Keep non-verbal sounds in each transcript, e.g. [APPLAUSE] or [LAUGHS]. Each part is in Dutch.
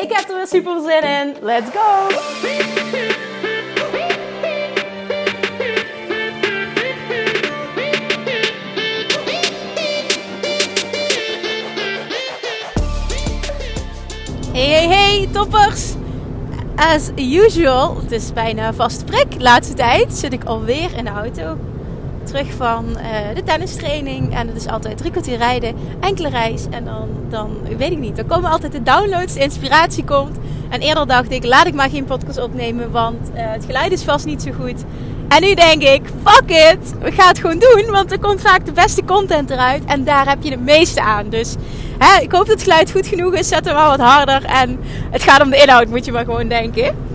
Ik heb er weer super zin in. Let's go! Hey, hey, hey, toppers! As usual, het is bijna vast prik. Laatste tijd zit ik alweer in de auto. Terug van uh, de tennistraining. En het is altijd drie kwartier rijden, enkele reis. En dan, dan, weet ik niet, dan komen altijd de downloads, de inspiratie komt. En eerder dacht ik, laat ik maar geen podcast opnemen, want uh, het geluid is vast niet zo goed. En nu denk ik, fuck it, we gaan het gewoon doen. Want er komt vaak de beste content eruit. En daar heb je het meeste aan. Dus hè, ik hoop dat het geluid goed genoeg is. Zet hem maar wat harder. En het gaat om de inhoud, moet je maar gewoon denken.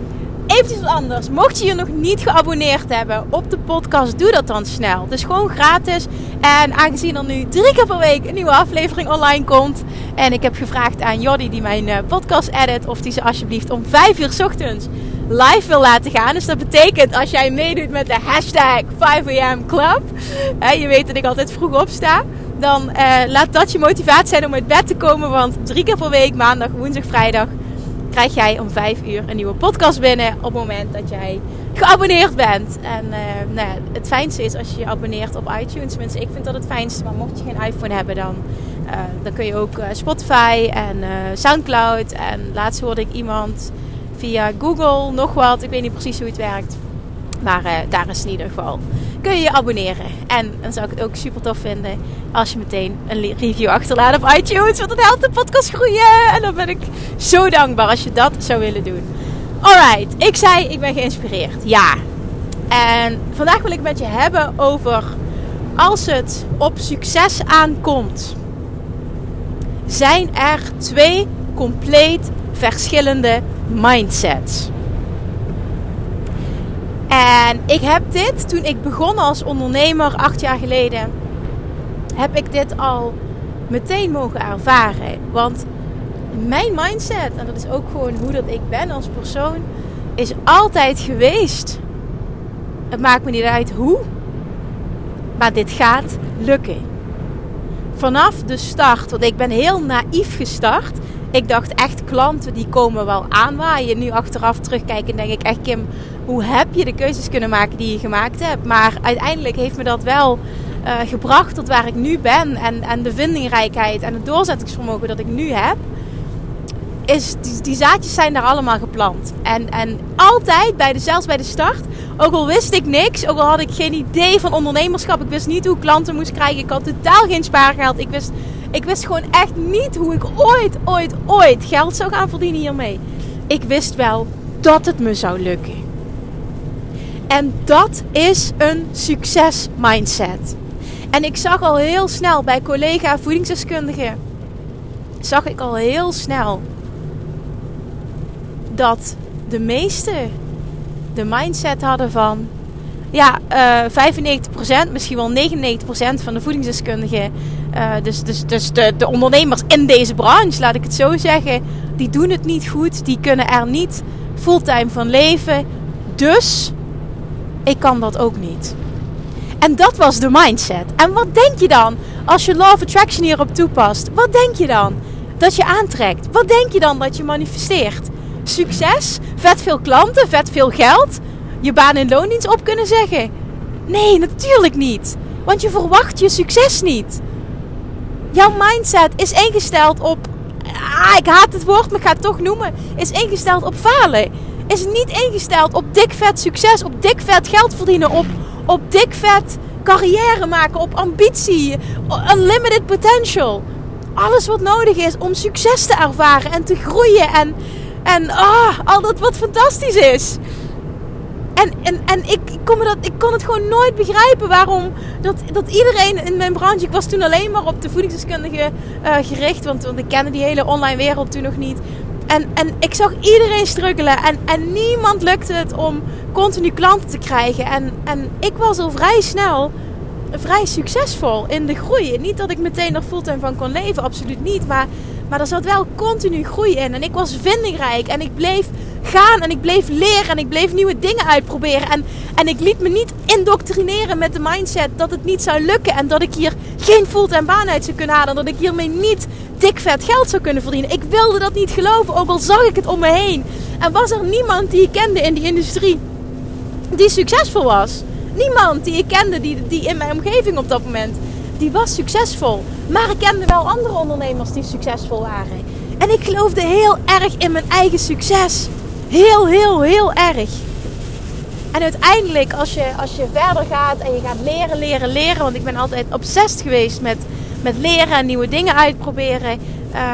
Even wat anders. Mocht je je nog niet geabonneerd hebben op de podcast, doe dat dan snel. Het is gewoon gratis. En aangezien er nu drie keer per week een nieuwe aflevering online komt. En ik heb gevraagd aan Jordi, die mijn eh, podcast edit, of die ze alsjeblieft om 5 uur ochtends live wil laten gaan. Dus dat betekent als jij meedoet met de hashtag 5am club. Je weet dat ik altijd vroeg opsta. Dan uh, laat dat je motivatie zijn om uit bed te komen. Want drie keer per week, maandag, woensdag, vrijdag, krijg jij om 5 uur een nieuwe podcast binnen. Op het moment dat jij geabonneerd bent. En uh, nou ja, het fijnste is als je je abonneert op iTunes. Tenminste, ik vind dat het fijnste. Maar mocht je geen iPhone hebben, dan, uh, dan kun je ook Spotify en Soundcloud. En laatst hoorde ik iemand via Google, nog wat. Ik weet niet precies hoe het werkt. Maar daar is in ieder geval. Kun je je abonneren. En dan zou ik het ook super tof vinden als je meteen een review achterlaat op iTunes. Want dat helpt de podcast groeien. En dan ben ik zo dankbaar als je dat zou willen doen. Alright, ik zei ik ben geïnspireerd. Ja. En vandaag wil ik met je hebben over als het op succes aankomt. Zijn er twee compleet verschillende mindsets. En ik heb dit toen ik begon als ondernemer acht jaar geleden, heb ik dit al meteen mogen ervaren. Want mijn mindset, en dat is ook gewoon hoe dat ik ben als persoon, is altijd geweest. Het maakt me niet uit hoe, maar dit gaat lukken. Vanaf de start, want ik ben heel naïef gestart. Ik dacht echt klanten die komen wel aanwaaien. Nu achteraf terugkijken denk ik echt Kim, hoe heb je de keuzes kunnen maken die je gemaakt hebt? Maar uiteindelijk heeft me dat wel uh, gebracht tot waar ik nu ben. En, en de vindingrijkheid en het doorzettingsvermogen dat ik nu heb. Is, die, die zaadjes zijn daar allemaal geplant. En, en altijd, bij de, zelfs bij de start, ook al wist ik niks, ook al had ik geen idee van ondernemerschap, ik wist niet hoe ik klanten moest krijgen, ik had totaal geen spaargeld, ik wist ik wist gewoon echt niet hoe ik ooit, ooit, ooit geld zou gaan verdienen hiermee. Ik wist wel dat het me zou lukken. En dat is een succes mindset. En ik zag al heel snel bij collega voedingsdeskundigen, zag ik al heel snel dat de meesten de mindset hadden van ja, uh, 95%, misschien wel 99% van de voedingsdeskundigen uh, dus dus, dus de, de, ondernemers in deze branche, laat ik het zo zeggen, die doen het niet goed. Die kunnen er niet fulltime van leven. Dus ik kan dat ook niet. En dat was de mindset. En wat denk je dan als je Law of Attraction hierop toepast? Wat denk je dan dat je aantrekt? Wat denk je dan dat je manifesteert? Succes? Vet veel klanten? Vet veel geld? Je baan in loondienst op kunnen zeggen? Nee, natuurlijk niet. Want je verwacht je succes niet. Jouw mindset is ingesteld op. Ah, ik haat het woord, maar ik ga het toch noemen. Is ingesteld op falen. Is niet ingesteld op dik vet succes, op dik vet geld verdienen, op, op dik vet carrière maken, op ambitie, unlimited potential. Alles wat nodig is om succes te ervaren en te groeien en, en ah, al dat wat fantastisch is. En, en, en ik, kon me dat, ik kon het gewoon nooit begrijpen waarom dat, dat iedereen in mijn branche. Ik was toen alleen maar op de voedingsdeskundige uh, gericht, want, want ik kende die hele online wereld toen nog niet. En, en ik zag iedereen struggelen. En, en niemand lukte het om continu klanten te krijgen. En, en ik was al vrij snel vrij succesvol in de groei. Niet dat ik meteen er fulltime van kon leven, absoluut niet. Maar, maar er zat wel continu groei in. En ik was vindingrijk. En ik bleef gaan en ik bleef leren en ik bleef nieuwe dingen uitproberen. En, en ik liet me niet indoctrineren met de mindset dat het niet zou lukken. En dat ik hier geen fulltime baan uit zou kunnen halen. En dat ik hiermee niet dik vet geld zou kunnen verdienen. Ik wilde dat niet geloven, ook al zag ik het om me heen. En was er niemand die ik kende in die industrie die succesvol was. Niemand die ik kende die, die in mijn omgeving op dat moment, die was succesvol. Maar ik kende wel andere ondernemers die succesvol waren. En ik geloofde heel erg in mijn eigen succes. Heel, heel, heel erg. En uiteindelijk, als je, als je verder gaat en je gaat leren, leren, leren. Want ik ben altijd obsessief geweest met, met leren en nieuwe dingen uitproberen.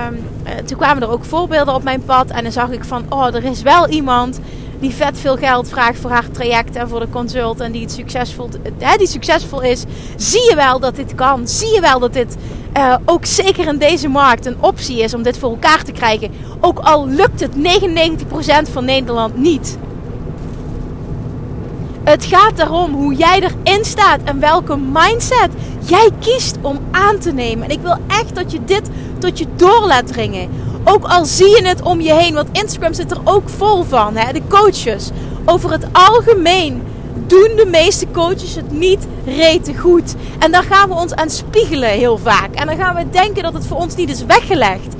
Um, toen kwamen er ook voorbeelden op mijn pad. En dan zag ik van, oh, er is wel iemand die vet veel geld vraagt voor haar traject en voor de consult. En die, het succesvol, hè, die succesvol is. Zie je wel dat dit kan? Zie je wel dat dit uh, ook zeker in deze markt een optie is om dit voor elkaar te krijgen? Ook al lukt het 99% van Nederland niet. Het gaat erom hoe jij erin staat en welke mindset jij kiest om aan te nemen. En ik wil echt dat je dit tot je door laat dringen. Ook al zie je het om je heen, want Instagram zit er ook vol van. Hè? De coaches. Over het algemeen doen de meeste coaches het niet rete goed. En daar gaan we ons aan spiegelen heel vaak. En dan gaan we denken dat het voor ons niet is weggelegd.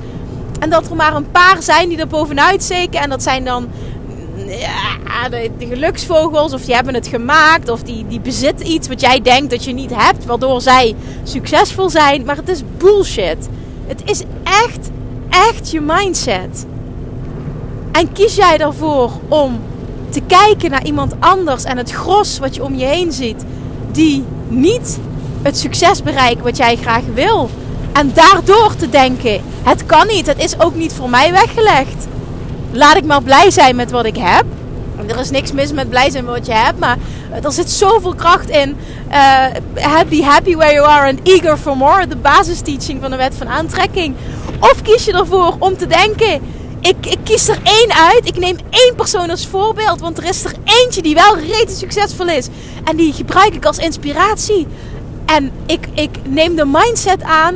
En dat er maar een paar zijn die er bovenuit steken. En dat zijn dan ja, de, geluksvogels. Of die hebben het gemaakt. Of die, die bezitten iets wat jij denkt dat je niet hebt. Waardoor zij succesvol zijn. Maar het is bullshit. Het is echt echt je mindset. En kies jij ervoor om te kijken naar iemand anders en het gros wat je om je heen ziet, die niet het succes bereiken wat jij graag wil. En daardoor te denken: het kan niet, het is ook niet voor mij weggelegd. Laat ik maar blij zijn met wat ik heb. Er is niks mis met blij zijn met wat je hebt, maar er zit zoveel kracht in. Uh, be happy where you are and eager for more. De basisteaching van de wet van aantrekking. Of kies je ervoor om te denken: ik, ik kies er één uit. Ik neem één persoon als voorbeeld. Want er is er eentje die wel rete succesvol is. En die gebruik ik als inspiratie. En ik, ik neem de mindset aan.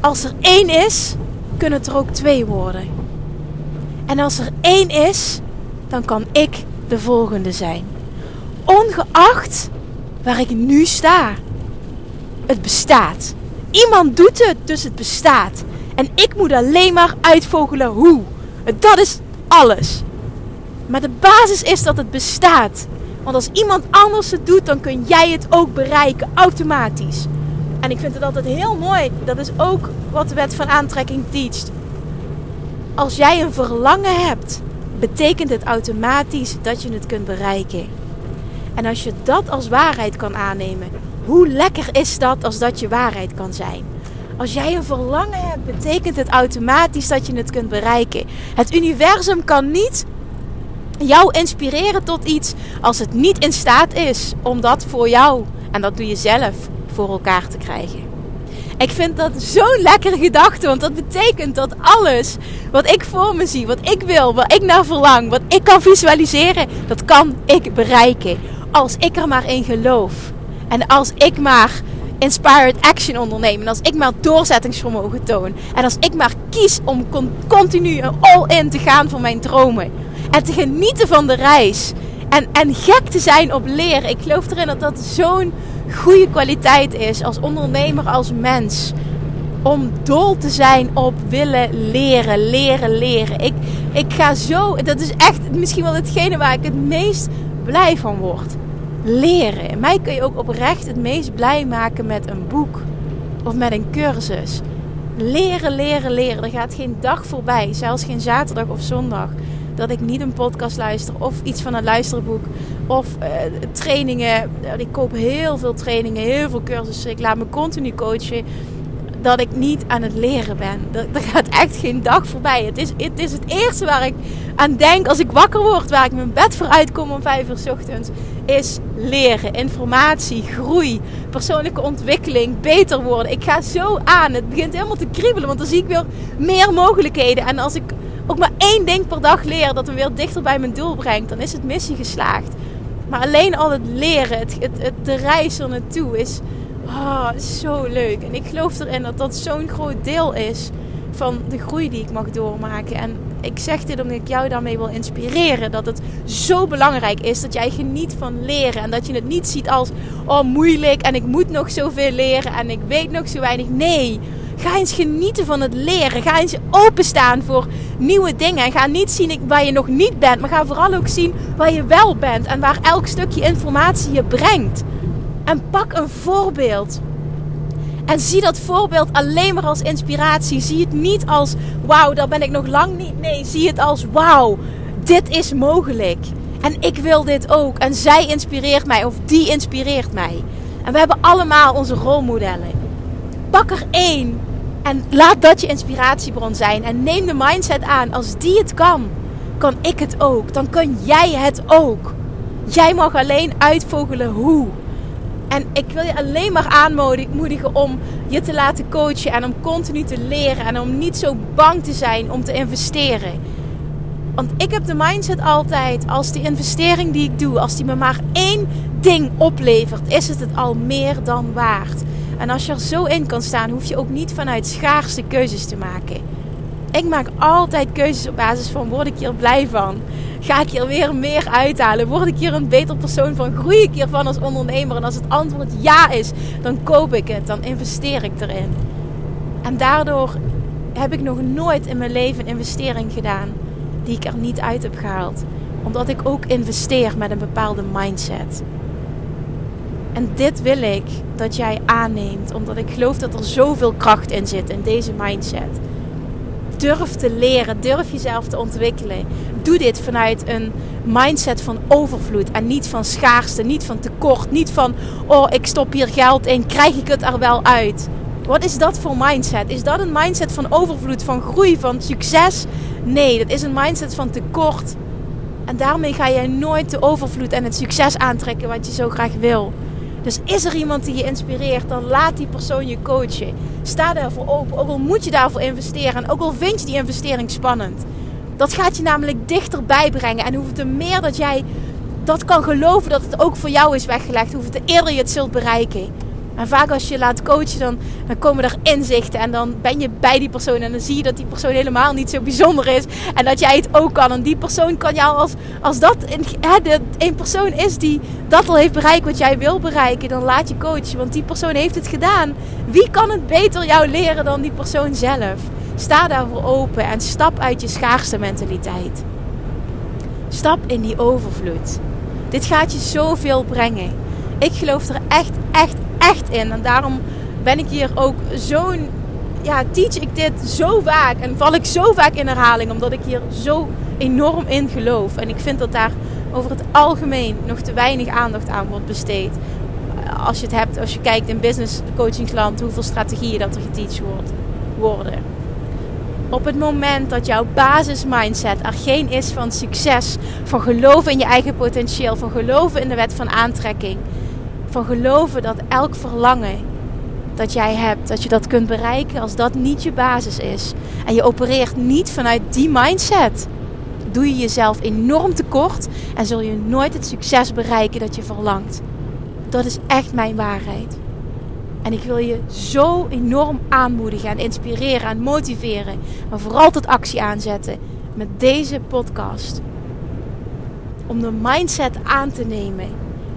Als er één is, kunnen het er ook twee worden. En als er één is, dan kan ik de volgende zijn. Ongeacht waar ik nu sta. Het bestaat. Iemand doet het, dus het bestaat. En ik moet alleen maar uitvogelen hoe. Dat is alles. Maar de basis is dat het bestaat. Want als iemand anders het doet, dan kun jij het ook bereiken, automatisch. En ik vind het altijd heel mooi. Dat is ook wat de wet van aantrekking teacht. Als jij een verlangen hebt, betekent het automatisch dat je het kunt bereiken. En als je dat als waarheid kan aannemen, hoe lekker is dat als dat je waarheid kan zijn? Als jij een verlangen hebt, betekent het automatisch dat je het kunt bereiken. Het universum kan niet jou inspireren tot iets als het niet in staat is om dat voor jou, en dat doe je zelf, voor elkaar te krijgen. Ik vind dat zo'n lekkere gedachte, want dat betekent dat alles wat ik voor me zie, wat ik wil, wat ik naar verlang, wat ik kan visualiseren, dat kan ik bereiken. Als ik er maar in geloof. En als ik maar inspired action onderneem. En als ik maar doorzettingsvermogen toon. En als ik maar kies om continu all in te gaan voor mijn dromen. En te genieten van de reis. En, en gek te zijn op leren. Ik geloof erin dat dat zo'n goede kwaliteit is als ondernemer, als mens. Om dol te zijn op willen leren, leren, leren. Ik, ik ga zo, dat is echt misschien wel hetgene waar ik het meest blij van word. Leren. Mij kun je ook oprecht het meest blij maken met een boek of met een cursus. Leren, leren, leren. Er gaat geen dag voorbij, zelfs geen zaterdag of zondag, dat ik niet een podcast luister of iets van een luisterboek of uh, trainingen. Ik koop heel veel trainingen, heel veel cursussen. Ik laat me continu coachen. Dat ik niet aan het leren ben. Er gaat echt geen dag voorbij. Het is, het is het eerste waar ik aan denk als ik wakker word. Waar ik mijn bed voor uitkom om vijf uur s ochtends. Is leren. Informatie, groei, persoonlijke ontwikkeling, beter worden. Ik ga zo aan. Het begint helemaal te kriebelen. Want dan zie ik weer meer mogelijkheden. En als ik ook maar één ding per dag leer dat me weer dichter bij mijn doel brengt, dan is het missie geslaagd. Maar alleen al het leren, het, het, de reis er naartoe is, oh, zo leuk. En ik geloof erin dat dat zo'n groot deel is van de groei die ik mag doormaken. En ik zeg dit omdat ik jou daarmee wil inspireren. Dat het zo belangrijk is dat jij geniet van leren. En dat je het niet ziet als, oh moeilijk en ik moet nog zoveel leren en ik weet nog zo weinig. Nee, ga eens genieten van het leren. Ga eens openstaan voor nieuwe dingen. En ga niet zien waar je nog niet bent, maar ga vooral ook zien waar je wel bent. En waar elk stukje informatie je brengt. En pak een voorbeeld. En zie dat voorbeeld alleen maar als inspiratie. Zie het niet als wauw, daar ben ik nog lang niet. Nee, zie het als wauw, dit is mogelijk. En ik wil dit ook. En zij inspireert mij of die inspireert mij. En we hebben allemaal onze rolmodellen. Pak er één en laat dat je inspiratiebron zijn. En neem de mindset aan. Als die het kan, kan ik het ook. Dan kan jij het ook. Jij mag alleen uitvogelen hoe. En ik wil je alleen maar aanmoedigen om je te laten coachen en om continu te leren en om niet zo bang te zijn om te investeren. Want ik heb de mindset altijd, als die investering die ik doe, als die me maar één ding oplevert, is het het al meer dan waard. En als je er zo in kan staan, hoef je ook niet vanuit schaarste keuzes te maken. Ik maak altijd keuzes op basis van word ik hier blij van? Ga ik hier weer meer uithalen? Word ik hier een beter persoon van? Groei ik hiervan als ondernemer? En als het antwoord ja is, dan koop ik het. Dan investeer ik erin. En daardoor heb ik nog nooit in mijn leven een investering gedaan die ik er niet uit heb gehaald. Omdat ik ook investeer met een bepaalde mindset. En dit wil ik dat jij aanneemt, omdat ik geloof dat er zoveel kracht in zit in deze mindset durf te leren, durf jezelf te ontwikkelen. Doe dit vanuit een mindset van overvloed en niet van schaarste, niet van tekort, niet van oh ik stop hier geld in, krijg ik het er wel uit. Wat is dat voor mindset? Is dat een mindset van overvloed, van groei, van succes? Nee, dat is een mindset van tekort. En daarmee ga je nooit de overvloed en het succes aantrekken wat je zo graag wil. Dus is er iemand die je inspireert, dan laat die persoon je coachen. Sta daarvoor open, ook al moet je daarvoor investeren. En ook al vind je die investering spannend. Dat gaat je namelijk dichterbij brengen. En hoeveel te meer dat jij dat kan geloven dat het ook voor jou is weggelegd, hoeveel te eerder je het zult bereiken. En vaak als je laat coachen, dan, komen er inzichten. En dan ben je bij die persoon. En dan zie je dat die persoon helemaal niet zo bijzonder is. En dat jij het ook kan. En die persoon kan jou als, als dat een, een persoon is die dat al heeft bereikt wat jij wil bereiken. Dan laat je coachen. Want die persoon heeft het gedaan. Wie kan het beter jou leren dan die persoon zelf? Sta daarvoor open en stap uit je schaarste mentaliteit. Stap in die overvloed. Dit gaat je zoveel brengen. Ik geloof er echt, echt, echt in. En daarom ben ik hier ook zo'n. Ja, teach ik dit zo vaak. En val ik zo vaak in herhaling. Omdat ik hier zo enorm in geloof. En ik vind dat daar over het algemeen nog te weinig aandacht aan wordt besteed. Als je het hebt, als je kijkt in business coachingsland, hoeveel strategieën dat er geteacht wordt, worden. Op het moment dat jouw basismindset er geen is van succes, van geloven in je eigen potentieel, van geloven in de wet van aantrekking, van geloven dat elk verlangen dat jij hebt, dat je dat kunt bereiken als dat niet je basis is. En je opereert niet vanuit die mindset. Doe je jezelf enorm tekort en zul je nooit het succes bereiken dat je verlangt. Dat is echt mijn waarheid. En ik wil je zo enorm aanmoedigen en inspireren en motiveren. Maar vooral tot actie aanzetten met deze podcast. Om de mindset aan te nemen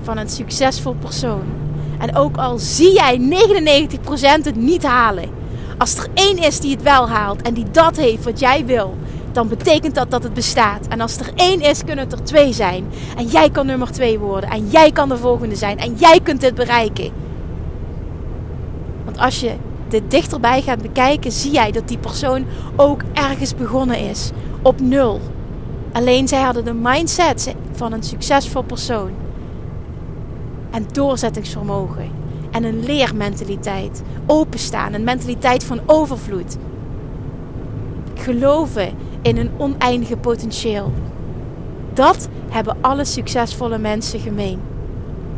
van een succesvol persoon. En ook al zie jij 99% het niet halen. Als er één is die het wel haalt en die dat heeft wat jij wil, dan betekent dat dat het bestaat. En als er één is, kunnen het er twee zijn. En jij kan nummer twee worden. En jij kan de volgende zijn. En jij kunt dit bereiken. Als je dit dichterbij gaat bekijken, zie jij dat die persoon ook ergens begonnen is. Op nul. Alleen zij hadden de mindset van een succesvol persoon en doorzettingsvermogen. En een leermentaliteit. Openstaan, een mentaliteit van overvloed. Geloven in een oneindige potentieel. Dat hebben alle succesvolle mensen gemeen.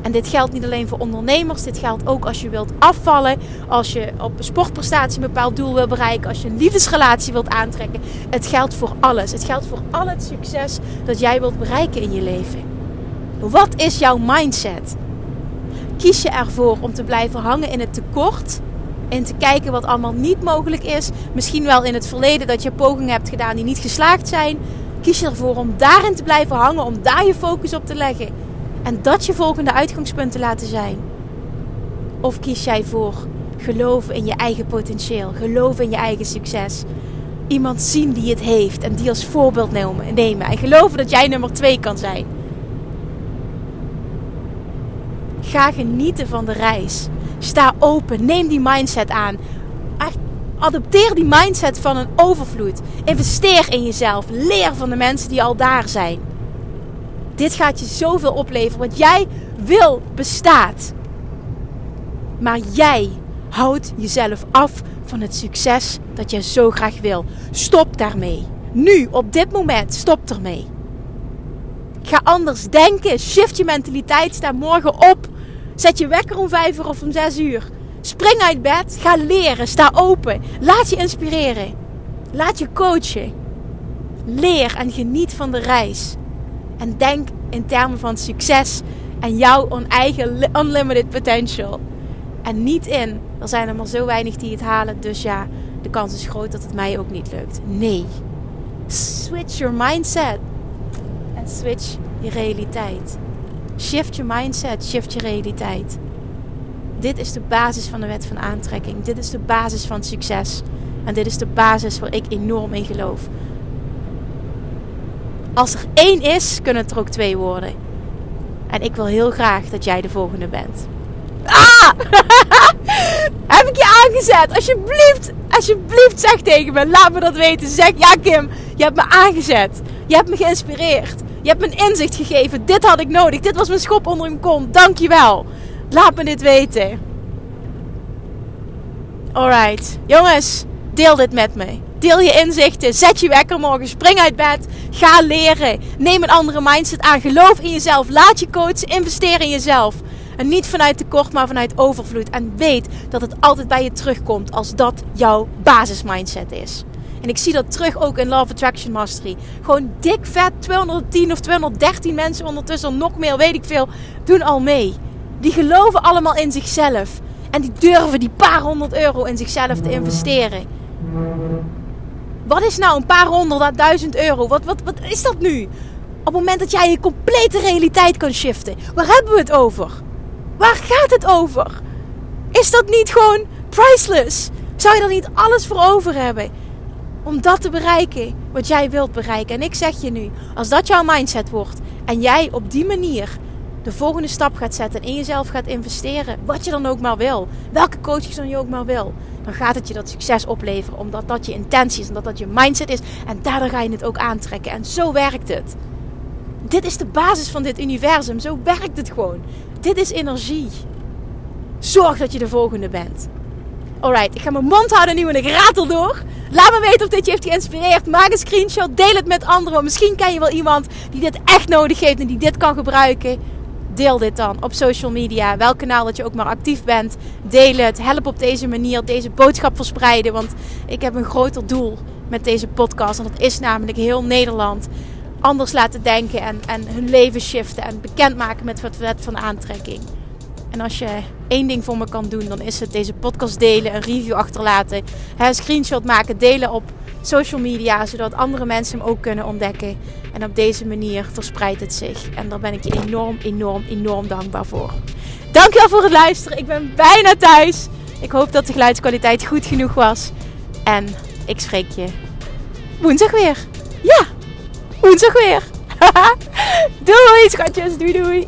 En dit geldt niet alleen voor ondernemers, dit geldt ook als je wilt afvallen, als je op een sportprestatie een bepaald doel wil bereiken, als je een liefdesrelatie wilt aantrekken. Het geldt voor alles. Het geldt voor al het succes dat jij wilt bereiken in je leven. Wat is jouw mindset? Kies je ervoor om te blijven hangen in het tekort en te kijken wat allemaal niet mogelijk is? Misschien wel in het verleden dat je pogingen hebt gedaan die niet geslaagd zijn. Kies je ervoor om daarin te blijven hangen, om daar je focus op te leggen en dat je volgende uitgangspunten laten zijn? Of kies jij voor geloof in je eigen potentieel, geloof in je eigen succes? Iemand zien die het heeft en die als voorbeeld nemen en geloven dat jij nummer twee kan zijn. Ga genieten van de reis. Sta open. Neem die mindset aan. Adopteer die mindset van een overvloed. Investeer in jezelf. Leer van de mensen die al daar zijn. Dit gaat je zoveel opleveren. Wat jij wil bestaat. Maar jij houdt jezelf af van het succes dat je zo graag wil. Stop daarmee. Nu, op dit moment, stop ermee. Ga anders denken. Shift je mentaliteit. Sta morgen op. Zet je wekker om 5 uur of om 6 uur. Spring uit bed. Ga leren. Sta open. Laat je inspireren. Laat je coachen. Leer en geniet van de reis. En denk in termen van succes en jouw eigen unlimited potential. En niet in, er zijn er maar zo weinig die het halen, dus ja, de kans is groot dat het mij ook niet lukt. Nee. Switch your mindset. En switch je realiteit. Shift je mindset, shift je realiteit. Dit is de basis van de wet van aantrekking. Dit is de basis van succes. En dit is de basis waar ik enorm in geloof. Als er één is, kunnen het er ook twee worden. En ik wil heel graag dat jij de volgende bent. Ah! [LAUGHS] Heb ik je aangezet? Alsjeblieft, alsjeblieft zeg tegen me. Laat me dat weten. Zeg, ja Kim, je hebt me aangezet. Je hebt me geïnspireerd. Je hebt me inzicht gegeven. Dit had ik nodig. Dit was mijn schop onder een kont. Dankjewel. Laat me dit weten. Alright. Jongens, deel dit met me. Deel je inzichten. Zet je wekker morgen. Spring uit bed. Ga leren. Neem een andere mindset aan. Geloof in jezelf. Laat je coachen. Investeer in jezelf. En niet vanuit tekort, maar vanuit overvloed. En weet dat het altijd bij je terugkomt als dat jouw basismindset is. En ik zie dat terug ook in Love Attraction Mastery. Gewoon dik vet 210 of 213 mensen ondertussen, nog meer, weet ik veel, doen al mee. Die geloven allemaal in zichzelf. En die durven die paar honderd euro in zichzelf te investeren. Wat is nou een paar honderd, duizend euro? Wat, wat, wat is dat nu? Op het moment dat jij je complete realiteit kan shiften. Waar hebben we het over? Waar gaat het over? Is dat niet gewoon priceless? Zou je er niet alles voor over hebben? Om dat te bereiken wat jij wilt bereiken. En ik zeg je nu, als dat jouw mindset wordt en jij op die manier de volgende stap gaat zetten en in jezelf gaat investeren, wat je dan ook maar wil, welke coaches dan je ook maar wil, dan gaat het je dat succes opleveren. Omdat dat je intentie is, omdat dat je mindset is. En daardoor ga je het ook aantrekken. En zo werkt het. Dit is de basis van dit universum. Zo werkt het gewoon. Dit is energie. Zorg dat je de volgende bent. Alright, ik ga mijn mond houden nu en ik ratel door. Laat me weten of dit je heeft geïnspireerd. Maak een screenshot, deel het met anderen. Misschien ken je wel iemand die dit echt nodig heeft en die dit kan gebruiken deel dit dan op social media. Welk kanaal dat je ook maar actief bent. Deel het. Help op deze manier deze boodschap verspreiden. Want ik heb een groter doel met deze podcast. En dat is namelijk heel Nederland anders laten denken. En, en hun leven shiften. En bekendmaken met wat wet van aantrekking. En als je één ding voor me kan doen, dan is het deze podcast delen, een review achterlaten, een screenshot maken, delen op social media, zodat andere mensen hem ook kunnen ontdekken. En op deze manier verspreidt het zich. En daar ben ik je enorm, enorm, enorm dankbaar voor. Dankjewel voor het luisteren. Ik ben bijna thuis. Ik hoop dat de geluidskwaliteit goed genoeg was. En ik spreek je woensdag weer. Ja, woensdag weer. [LAUGHS] doei schatjes, doei doei.